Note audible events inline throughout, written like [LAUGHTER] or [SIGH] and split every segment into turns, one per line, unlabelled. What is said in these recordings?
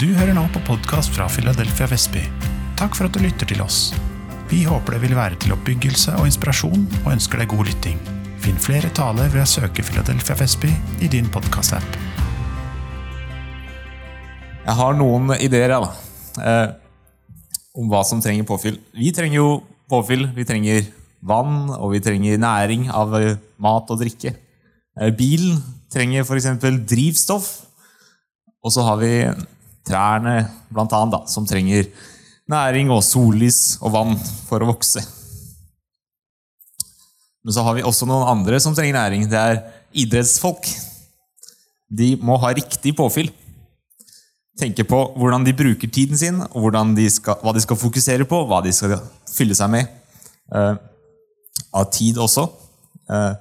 Du hører nå på podkast fra Philadelphia Vestby. Takk for at du lytter til oss. Vi håper det vil være til oppbyggelse og inspirasjon, og ønsker deg god lytting. Finn flere taler ved å søke Philadelphia Vestby i din podkast-app.
Jeg har noen ideer ja, da, eh, om hva som trenger påfyll. Vi trenger jo påfyll. Vi trenger vann, og vi trenger næring av eh, mat og drikke. Eh, bilen trenger f.eks. drivstoff. Og så har vi trærne blant annet, da, som trenger næring og sollys og vann for å vokse. Men så har vi også noen andre som trenger næring. Det er idrettsfolk. De må ha riktig påfyll. Tenke på hvordan de bruker tiden sin, og de skal, hva de skal fokusere på, hva de skal fylle seg med. eh, av tid også. Eh,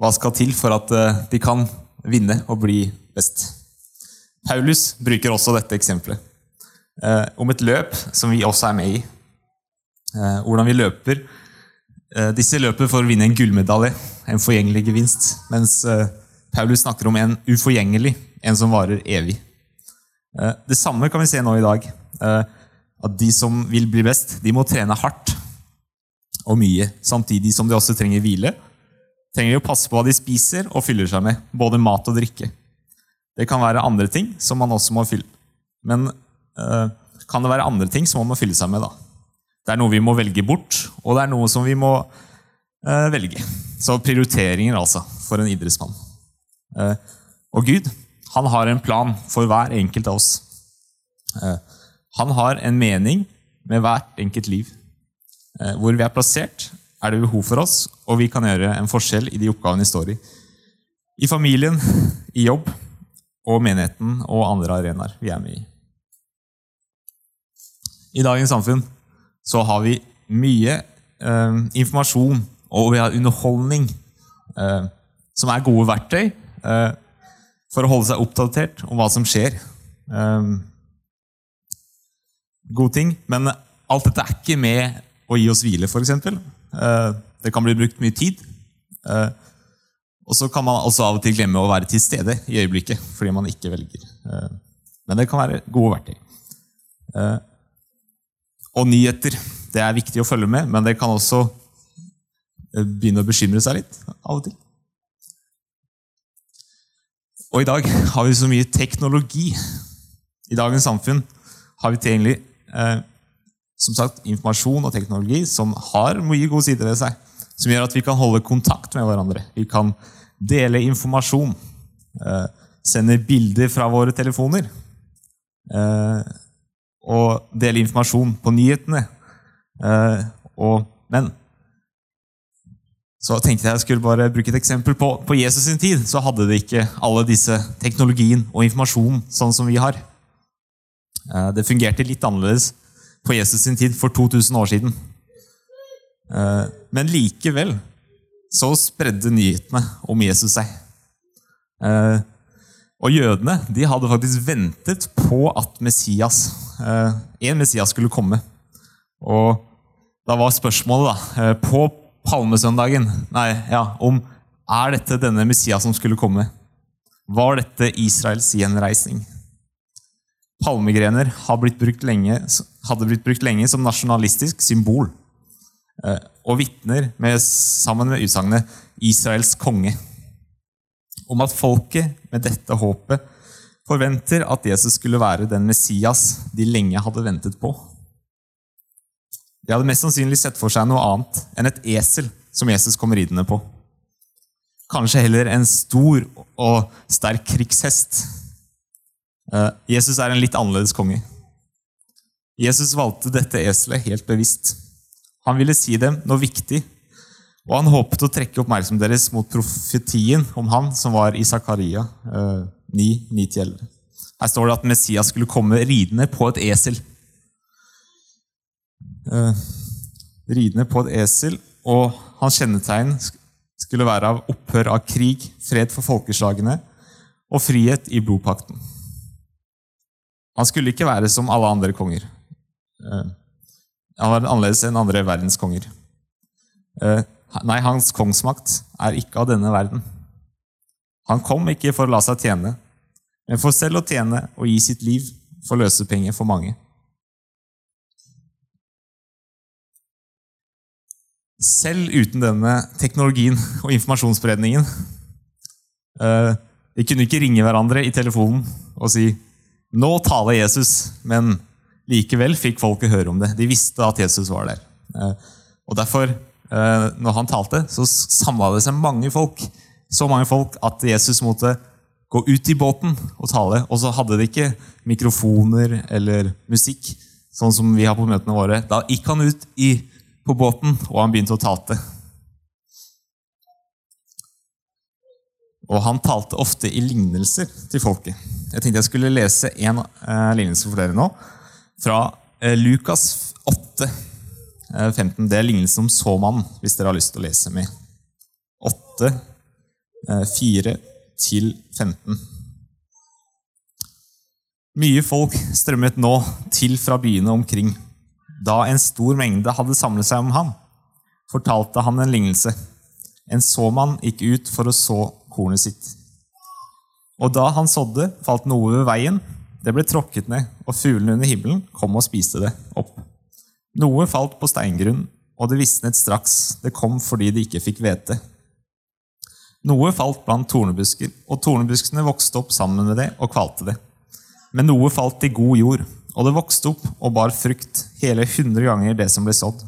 hva skal til for at eh, de kan vinne og bli best? Paulus bruker også dette eksempelet. Eh, om et løp som vi også er med i. Eh, hvordan vi løper. Eh, disse løper for å vinne en gullmedalje, en forgjengelig gevinst. Mens eh, Paulus snakker om en uforgjengelig, en som varer evig. Eh, det samme kan vi se nå i dag. Eh, at de som vil bli best, de må trene hardt og mye, samtidig som de også trenger hvile. Trenger å passe på hva de spiser og fyller seg med, både mat og drikke. Det kan være andre ting som man også må fylle. Men øh, kan det være andre ting som man må fylle seg med, da? Det er noe vi må velge bort, og det er noe som vi må øh, velge. Så prioriteringer, altså, for en idrettsmann. Uh, og Gud, han har en plan for hver enkelt av oss. Uh, han har en mening med hvert enkelt liv. Uh, hvor vi er plassert, er det behov for oss, og vi kan gjøre en forskjell i de oppgavene vi står i. I familien, i jobb, og menigheten og andre arenaer vi er med i. I dagens samfunn så har vi mye eh, informasjon, og vi har underholdning, eh, som er gode verktøy eh, for å holde seg oppdatert om hva som skjer. Eh, gode ting. Men alt dette er ikke med å gi oss hvile, f.eks. Eh, det kan bli brukt mye tid. Eh, og så kan man også av og til glemme å være til stede i øyeblikket fordi man ikke velger. Eh, men det kan være gode verktøy. Eh, og nyheter. Det er viktig å følge med, men det kan også eh, begynne å bekymre seg litt av og til. Og i dag har vi så mye teknologi. I dagens samfunn har vi tilgjengelig som sagt, informasjon og teknologi som har mye gode sider ved seg som gjør at vi kan holde kontakt med hverandre. Vi kan dele informasjon. Eh, sende bilder fra våre telefoner. Eh, og dele informasjon på nyhetene. Eh, og, men så tenkte jeg jeg skulle bare bruke et eksempel. På, på Jesus sin tid så hadde de ikke alle disse teknologien og informasjonen sånn som vi har. Det fungerte litt annerledes på Jesus sin tid for 2000 år siden. Eh, men likevel så spredde nyhetene om Jesus seg. Eh, og jødene de hadde faktisk ventet på at Messias, eh, en Messias skulle komme. Og da var spørsmålet da, på palmesøndagen nei, ja, om er dette denne Messias som skulle komme. Var dette Israels gjenreisning? Palmegrener hadde blitt brukt lenge, blitt brukt lenge som nasjonalistisk symbol. Eh, og vitner sammen med utsagnet 'Israels konge', om at folket med dette håpet forventer at Jesus skulle være den Messias de lenge hadde ventet på. De hadde mest sannsynlig sett for seg noe annet enn et esel som Jesus kom ridende på. Kanskje heller en stor og sterk krigshest. Eh, Jesus er en litt annerledes konge. Jesus valgte dette eselet helt bevisst. Han ville si dem noe viktig, og han håpet å trekke oppmerksomheten deres mot profetien om han som var i Zakaria 9.9-11. Her står det at Messias skulle komme ridende på et esel. Eh, ridende på et esel, og hans kjennetegn skulle være av opphør av krig, fred for folkeslagene og frihet i blodpakten. Han skulle ikke være som alle andre konger. Eh, han var annerledes enn andre verdenskonger. konger. nei, hans kongsmakt er ikke av denne verden. Han kom ikke for å la seg tjene, men for selv å tjene og gi sitt liv for løsepenger for mange. Selv uten denne teknologien og informasjonsspredningen eh, De kunne ikke ringe hverandre i telefonen og si 'Nå taler Jesus', men likevel fikk folket høre om det. De visste at Jesus var der. Eh, og derfor, eh, når han talte, så samla det seg mange folk. Så mange folk at Jesus måtte gå ut i båten og tale. Og så hadde de ikke mikrofoner eller musikk, sånn som vi har på møtene våre. Da gikk han ut i, på båten, og han begynte å talte. Og han talte ofte i lignelser til folket. Jeg tenkte jeg skulle lese en eh, lignelse for dere nå. Fra uh, Lukas 8, uh, 15. Det er lignelsen om såmannen, hvis dere har lyst til å lese med. 8, 4 til 15. Mye folk strømmet nå til fra byene omkring. Da en stor mengde hadde samlet seg om ham, fortalte han en lignelse. En såmann gikk ut for å så kornet sitt. Og da han sådde, falt noe ved veien. Det ble tråkket ned, og fuglene under himmelen kom og spiste det opp. Noe falt på steingrunn, og det visnet straks. Det kom fordi de ikke fikk hvete. Noe falt blant tornebusker, og tornebuskene vokste opp sammen med det og kvalte det. Men noe falt i god jord, og det vokste opp og bar frukt, hele hundre ganger det som ble sådd.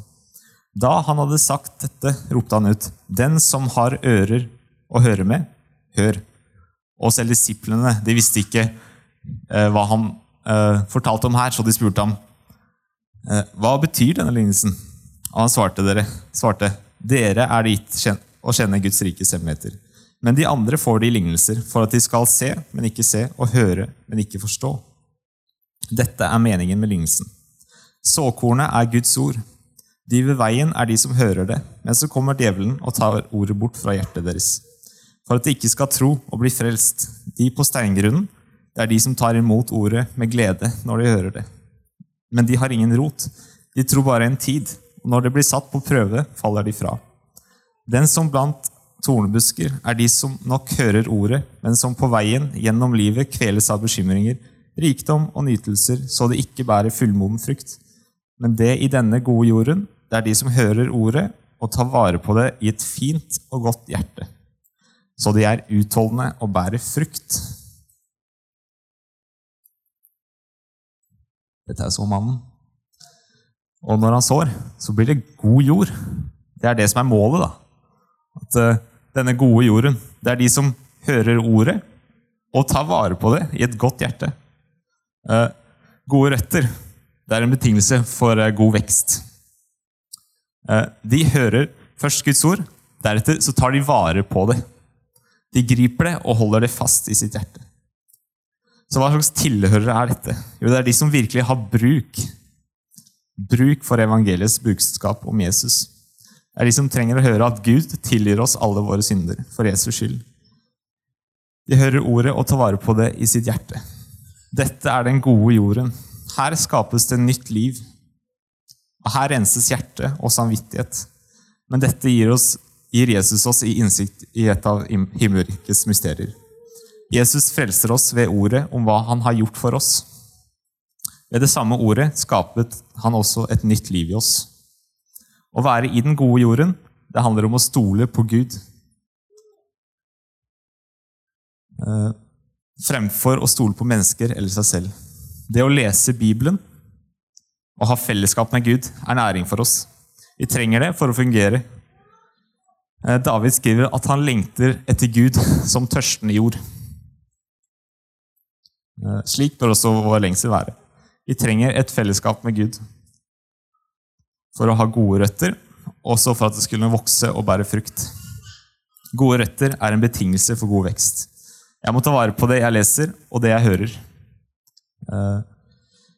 Da han hadde sagt dette, ropte han ut, Den som har ører å høre med, hør. Og selv disiplene de visste ikke hva han eh, fortalte om her, så de spurte ham eh, hva betyr denne lignelsen. Og han svarte dere, svarte, dere er det gitt å kjenne Guds rikes hemmeligheter. Men de andre får de lignelser, for at de skal se, men ikke se, og høre, men ikke forstå. Dette er meningen med lignelsen. Såkornet er Guds ord. De ved veien er de som hører det, men så kommer djevelen og tar ordet bort fra hjertet deres for at de ikke skal tro og bli frelst. De på steingrunnen, det er de som tar imot ordet med glede når de hører det. Men de har ingen rot. De tror bare en tid, og når det blir satt på prøve, faller de fra. Den som blant tornebusker er de som nok hører ordet, men som på veien gjennom livet kveles av bekymringer, rikdom og nytelser, så det ikke bærer fullmoden frukt. Men det i denne gode jorden, det er de som hører ordet og tar vare på det i et fint og godt hjerte så de er utholdende og bærer frukt. Dette er så mannen. Og når han sår, så blir det god jord. Det er det som er målet. da. At uh, Denne gode jorden, det er de som hører ordet og tar vare på det i et godt hjerte. Uh, gode røtter, det er en betingelse for uh, god vekst. de hører først Guds ord, deretter så tar de vare på det. De griper det og holder det fast i sitt hjerte. Så hva slags tilhørere er dette? Jo, det er de som virkelig har bruk. Bruk for evangeliets budskap om Jesus. Det er de som trenger å høre at Gud tilgir oss alle våre synder for Jesus skyld. De hører ordet og tar vare på det i sitt hjerte. Dette er den gode jorden. Her skapes det nytt liv. Og her renses hjerte og samvittighet. Men dette gir oss gir Jesus oss i innsikt i et av himmelrikets mysterier. Jesus frelser oss ved ordet om hva han har gjort for oss. Ved det samme ordet skapet han også et nytt liv i oss. Å være i den gode jorden, det handler om å stole på Gud. Eh, fremfor å stole på mennesker eller seg selv. Det å lese Bibelen og ha fellesskap med Gud er næring for oss. Vi trenger det for å fungere Eh, David skriver at han lengter etter Gud som tørstende jord. Eh, slik bør også vår lengsel være. Vi trenger et fellesskap med Gud for å ha gode røtter, også for at det skulle vokse og bære frukt. Gode røtter er en betingelse for god vekst. Jeg må ta vare på det jeg leser, og det jeg hører. Eh,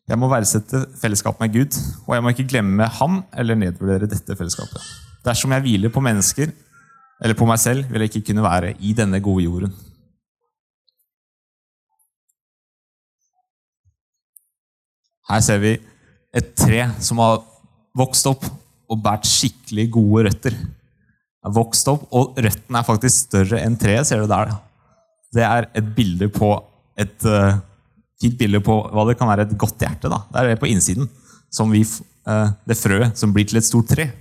jeg må verdsette fellesskapet med Gud, og jeg må ikke glemme ham eller nedvurdere dette fellesskapet. Dersom jeg hviler på mennesker, eller på meg selv vil jeg ikke kunne være i denne gode jorden. Her ser vi et tre som har vokst opp og båret skikkelig gode røtter. Det har vokst opp, Og røttene er faktisk større enn treet. ser du der. Det er et bilde på et, uh, fint bilde på hva det kan være et godt hjerte. da. Det er det på innsiden. Vi, uh, det frøet som blir til et stort tre.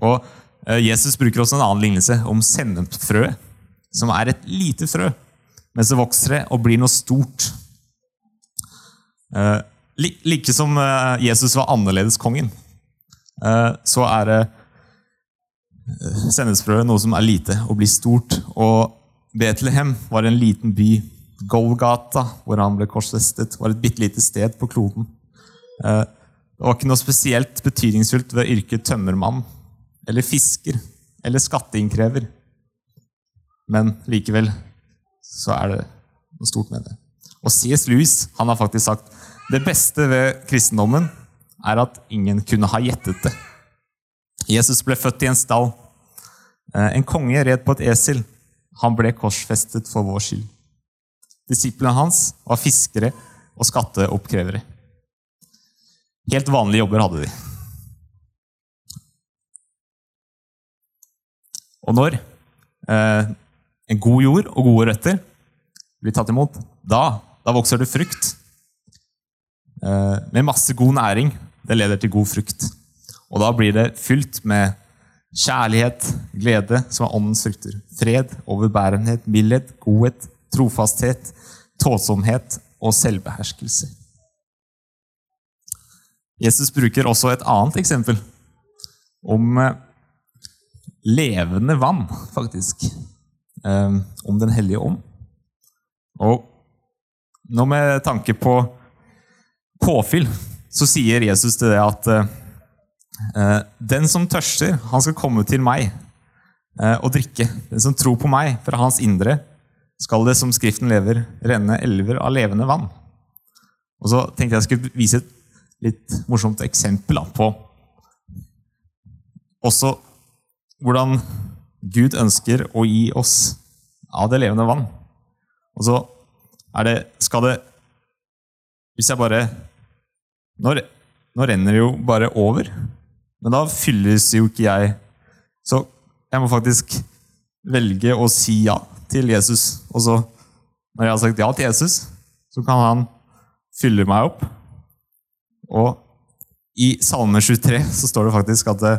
Og uh, Jesus bruker også en annen lignelse om sennepfrøet, som er et lite frø, Mens det vokser og blir noe stort. Eh, like som Jesus var annerledeskongen, så er det sennepsfrøet noe som er lite og blir stort. Og Betlehem var en liten by Golgata, hvor han ble korsfestet, var et bitte lite sted på kloden. Eh, det var ikke noe spesielt betydningsfullt ved yrket tømmermann eller fisker eller skatteinnkrever. Men likevel så er det noe stort med det. Og C.S. Lewis han har faktisk sagt det beste ved kristendommen er at ingen kunne ha gjettet det. Jesus ble født i en stall. Eh, en konge red på et esel. Han ble korsfestet for vår skyld. Disiplene hans var fiskere og skatteoppkrevere. Helt vanlige jobber hadde de. Og når eh, en god jord og gode røtter blir tatt imot, da, da vokser det frukt. Eh, med masse god næring. Det leder til god frukt. Og da blir det fylt med kjærlighet, glede, som er åndens frukter. Fred, overbærenhet, mildhet, godhet, trofasthet, tålsomhet og selvbeherskelse. Jesus bruker også et annet eksempel om eh, levende vann, faktisk. Eh, om Den hellige ånd. Og nå med tanke på påfyll, så sier Jesus til det at eh, den som tørster, han skal komme til meg og drikke. Den som tror på meg, fra hans indre skal det, som Skriften lever, renne elver av levende vann. Og så tenkte jeg skulle vise et litt morsomt eksempel på også hvordan Gud ønsker å gi oss av det levende vann. Og så er det Skal det Hvis jeg bare Nå, nå renner det jo bare over. Men da fylles jo ikke jeg. Så jeg må faktisk velge å si ja til Jesus. Og så, når jeg har sagt ja til Jesus, så kan han fylle meg opp. Og i Salme 23 så står det faktisk at det,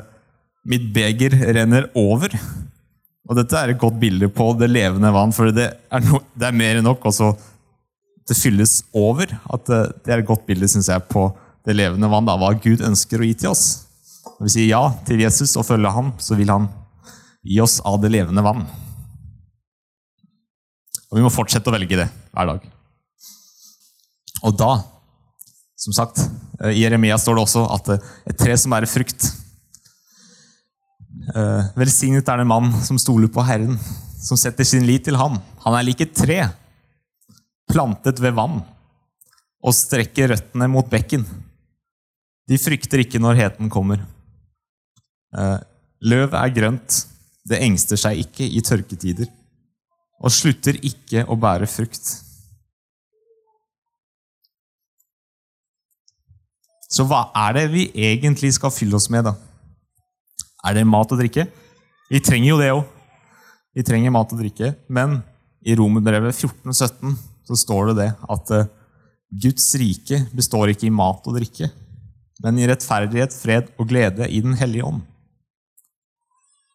mitt beger renner over. Og dette er et godt bilde på det levende vann, for det er, no, det er mer enn nok. Også det fylles over. At det, det er et godt bilde synes jeg, på det levende vann, da, hva Gud ønsker å gi til oss. Når vi sier ja til Jesus og følger ham, så vil han gi oss av det levende vann. Og vi må fortsette å velge det hver dag. Og da, som sagt, eh, i Jeremia står det også at eh, et tre som bærer frukt eh, Velsignet er det mann som stoler på Herren, som setter sin lit til ham. Han er lik et tre, plantet ved vann, og strekker røttene mot bekken. De frykter ikke når heten kommer. Løv er grønt, det engster seg ikke i tørketider og slutter ikke å bære frukt. Så hva er det vi egentlig skal fylle oss med, da? Er det mat og drikke? Vi trenger jo det òg. Vi trenger mat og drikke. Men i Romerbrevet 14-17 så står det det at eh, Guds rike består ikke i mat og drikke, men i rettferdighet, fred og glede i Den hellige ånd.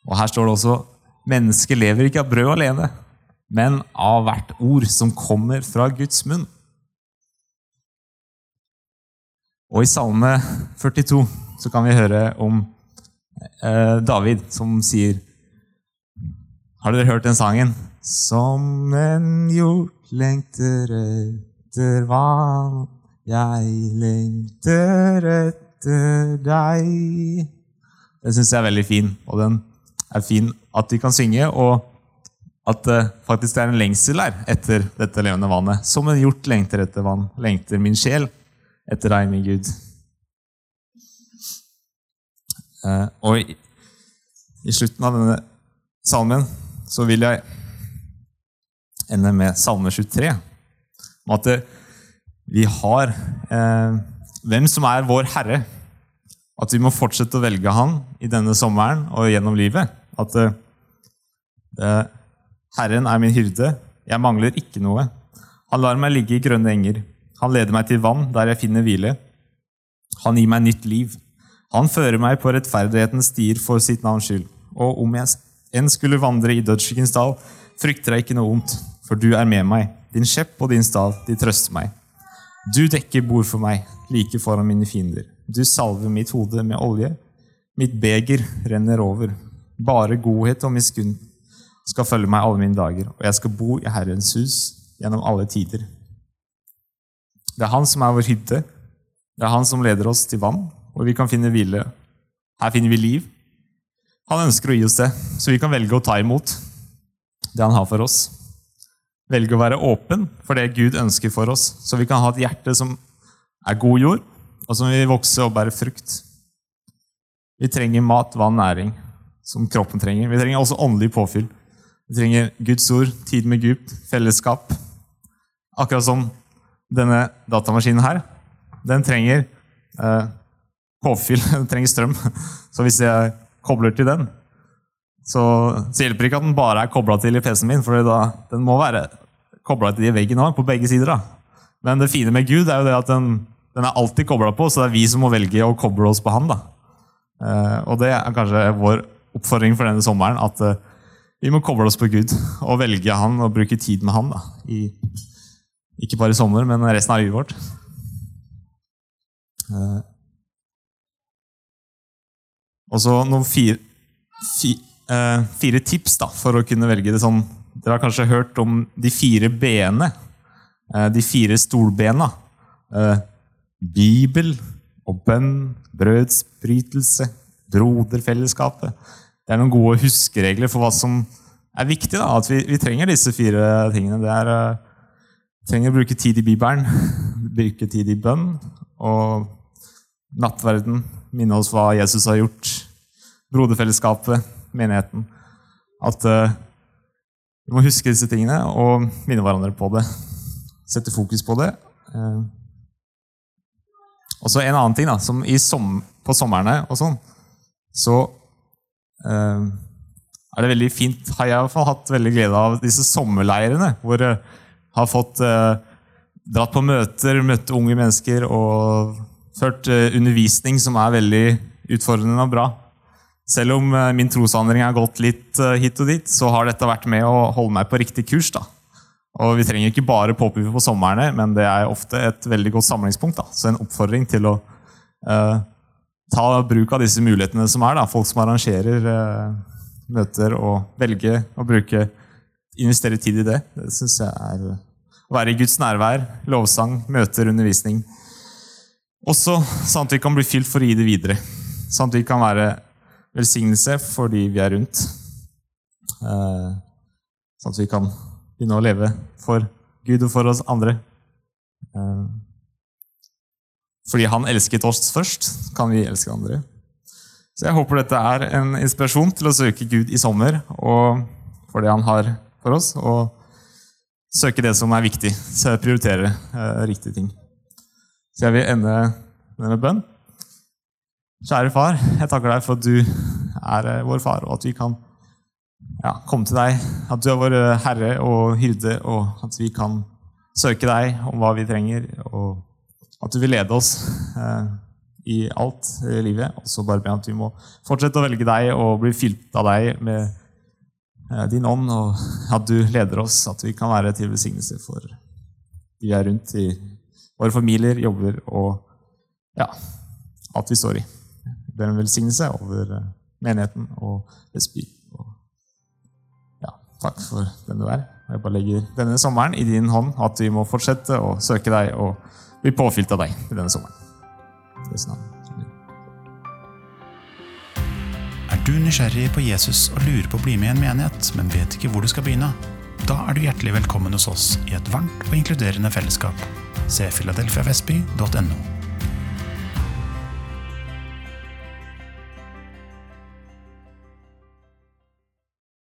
Og her står det også mennesket lever ikke av brød alene, men av hvert ord som kommer fra Guds munn. Og i Salme 42 så kan vi høre om eh, David som sier Har dere hørt den sangen? Som en hjort lengter etter vann, jeg lengter etter deg. Den syns jeg er veldig fin, og den er fin at vi kan synge. og at det faktisk er en lengsel der etter dette levende vannet. Som en hjort lengter etter vann, lengter min sjel etter deg, min Gud. Eh, og i slutten av denne salmen så vil jeg ende med salme 23. Om at det, vi har eh, hvem som er vår Herre. At vi må fortsette å velge Han i denne sommeren og gjennom livet. At eh, Herren er min hyrde, jeg mangler ikke noe. Han lar meg ligge i grønne enger. Han leder meg til vann, der jeg finner hvile. Han gir meg nytt liv. Han fører meg på rettferdighetens stier for sitt navns skyld. Og om jeg enn skulle vandre i dødsskyggens dal, frykter jeg ikke noe ondt, for du er med meg. Din skjepp og din stav, de trøster meg. Du dekker bord for meg, like foran mine fiender. Du salver mitt hode med olje. Mitt beger renner over. Bare godhet og miskunn skal følge meg alle mine dager, og jeg skal bo i Herrens hus gjennom alle tider. Det er Han som er vår hytte. Det er Han som leder oss til vann, hvor vi kan finne hvile. Her finner vi liv. Han ønsker å gi oss det, så vi kan velge å ta imot det han har for oss. Velge å være åpen for det Gud ønsker for oss, så vi kan ha et hjerte som er god jord, og som vil vokse og bære frukt. Vi trenger mat, vann, næring, som kroppen trenger. Vi trenger også åndelig påfyll. Vi trenger Guds ord, tid med Gud, fellesskap. Akkurat som denne datamaskinen her. Den trenger eh, påfyll, [LAUGHS] den trenger strøm. [LAUGHS] Så hvis jeg kobler til den, så, så hjelper ikke at den bare er kobla til i PC-en min, for den må være kobla til i veggen òg, på begge sider. da. Men det fine med Gud er jo det at den, den er alltid kobla på, så det er vi som må velge å koble oss på Han. da. Eh, og det er kanskje vår oppfordring for denne sommeren, at eh, vi må koble oss på Gud og velge Han og bruke tid med Han. da. I, ikke bare i sommer, men resten av livet vårt. Eh, og så noen fire, fi, eh, fire tips da, for å kunne velge det sånn. Dere har kanskje hørt om de fire b-ene. Eh, de fire stolbena. Eh, Bibel og bønn, brødsbrytelse, broderfellesskapet. Det er noen gode huskeregler for hva som er viktig. da, At vi, vi trenger disse fire tingene. Det er eh, trenger å bruke tid i Bibelen, [LAUGHS] bruke tid i bønn og nattverden. Minne oss hva Jesus har gjort. Broderfellesskapet, menigheten. At uh, vi må huske disse tingene og minne hverandre på det. Sette fokus på det. Uh, og så en annen ting, da, som som, på somrene og sånn, så uh, er det veldig fint Har jeg i hvert fall hatt veldig glede av disse sommerleirene, hvor jeg har fått dratt på møter, møtt unge mennesker og ført undervisning som er veldig utfordrende og bra. Selv om eh, min trosvandring har gått litt eh, hit og dit, så har dette vært med å holde meg på riktig kurs. da. Og Vi trenger ikke bare påpuffe på somrene, men det er ofte et veldig godt samlingspunkt. da. Så en oppfordring til å uh, ta bruk av disse mulighetene som er. da. Folk som arrangerer uh, møter, og velge å bruke investere tid i det. Det syns jeg er å være i Guds nærvær, lovsang, møter, undervisning. Også sånn at vi kan bli fylt for å gi det videre. Sånn at vi kan være velsignelse for de vi er rundt. Eh, sånn at vi kan begynne å leve for Gud og for oss andre. Eh, fordi han elsket oss først, kan vi elske andre. Så jeg håper dette er en inspirasjon til å søke Gud i sommer og for det han har for oss, og søke det som er viktig. Så prioritere eh, riktige ting. Så jeg vil ende med bønn. Kjære far, jeg takker deg for at du er eh, vår far, og at vi kan ja, komme til deg. At du er vår eh, herre og hyrde, og at vi kan søke deg om hva vi trenger. Og at du vil lede oss eh, i alt i livet. Og så bare be at vi må fortsette å velge deg og bli fylt av deg med eh, din ånd, og at du leder oss, at vi kan være til besignelse for de vi er rundt i våre familier, jobber og ja, alt vi står i ber en velsignelse over eh, menigheten og Vestby. Ja, takk for den du er. Jeg bare legger denne sommeren i din hånd, at vi må fortsette å søke deg og bli påfylt av deg i denne sommeren.
Er du nysgjerrig på Jesus og lurer på å bli med i en menighet, men vet ikke hvor du skal begynne? Da er du hjertelig velkommen hos oss i et varmt og inkluderende fellesskap. Se filadelfiavestby.no.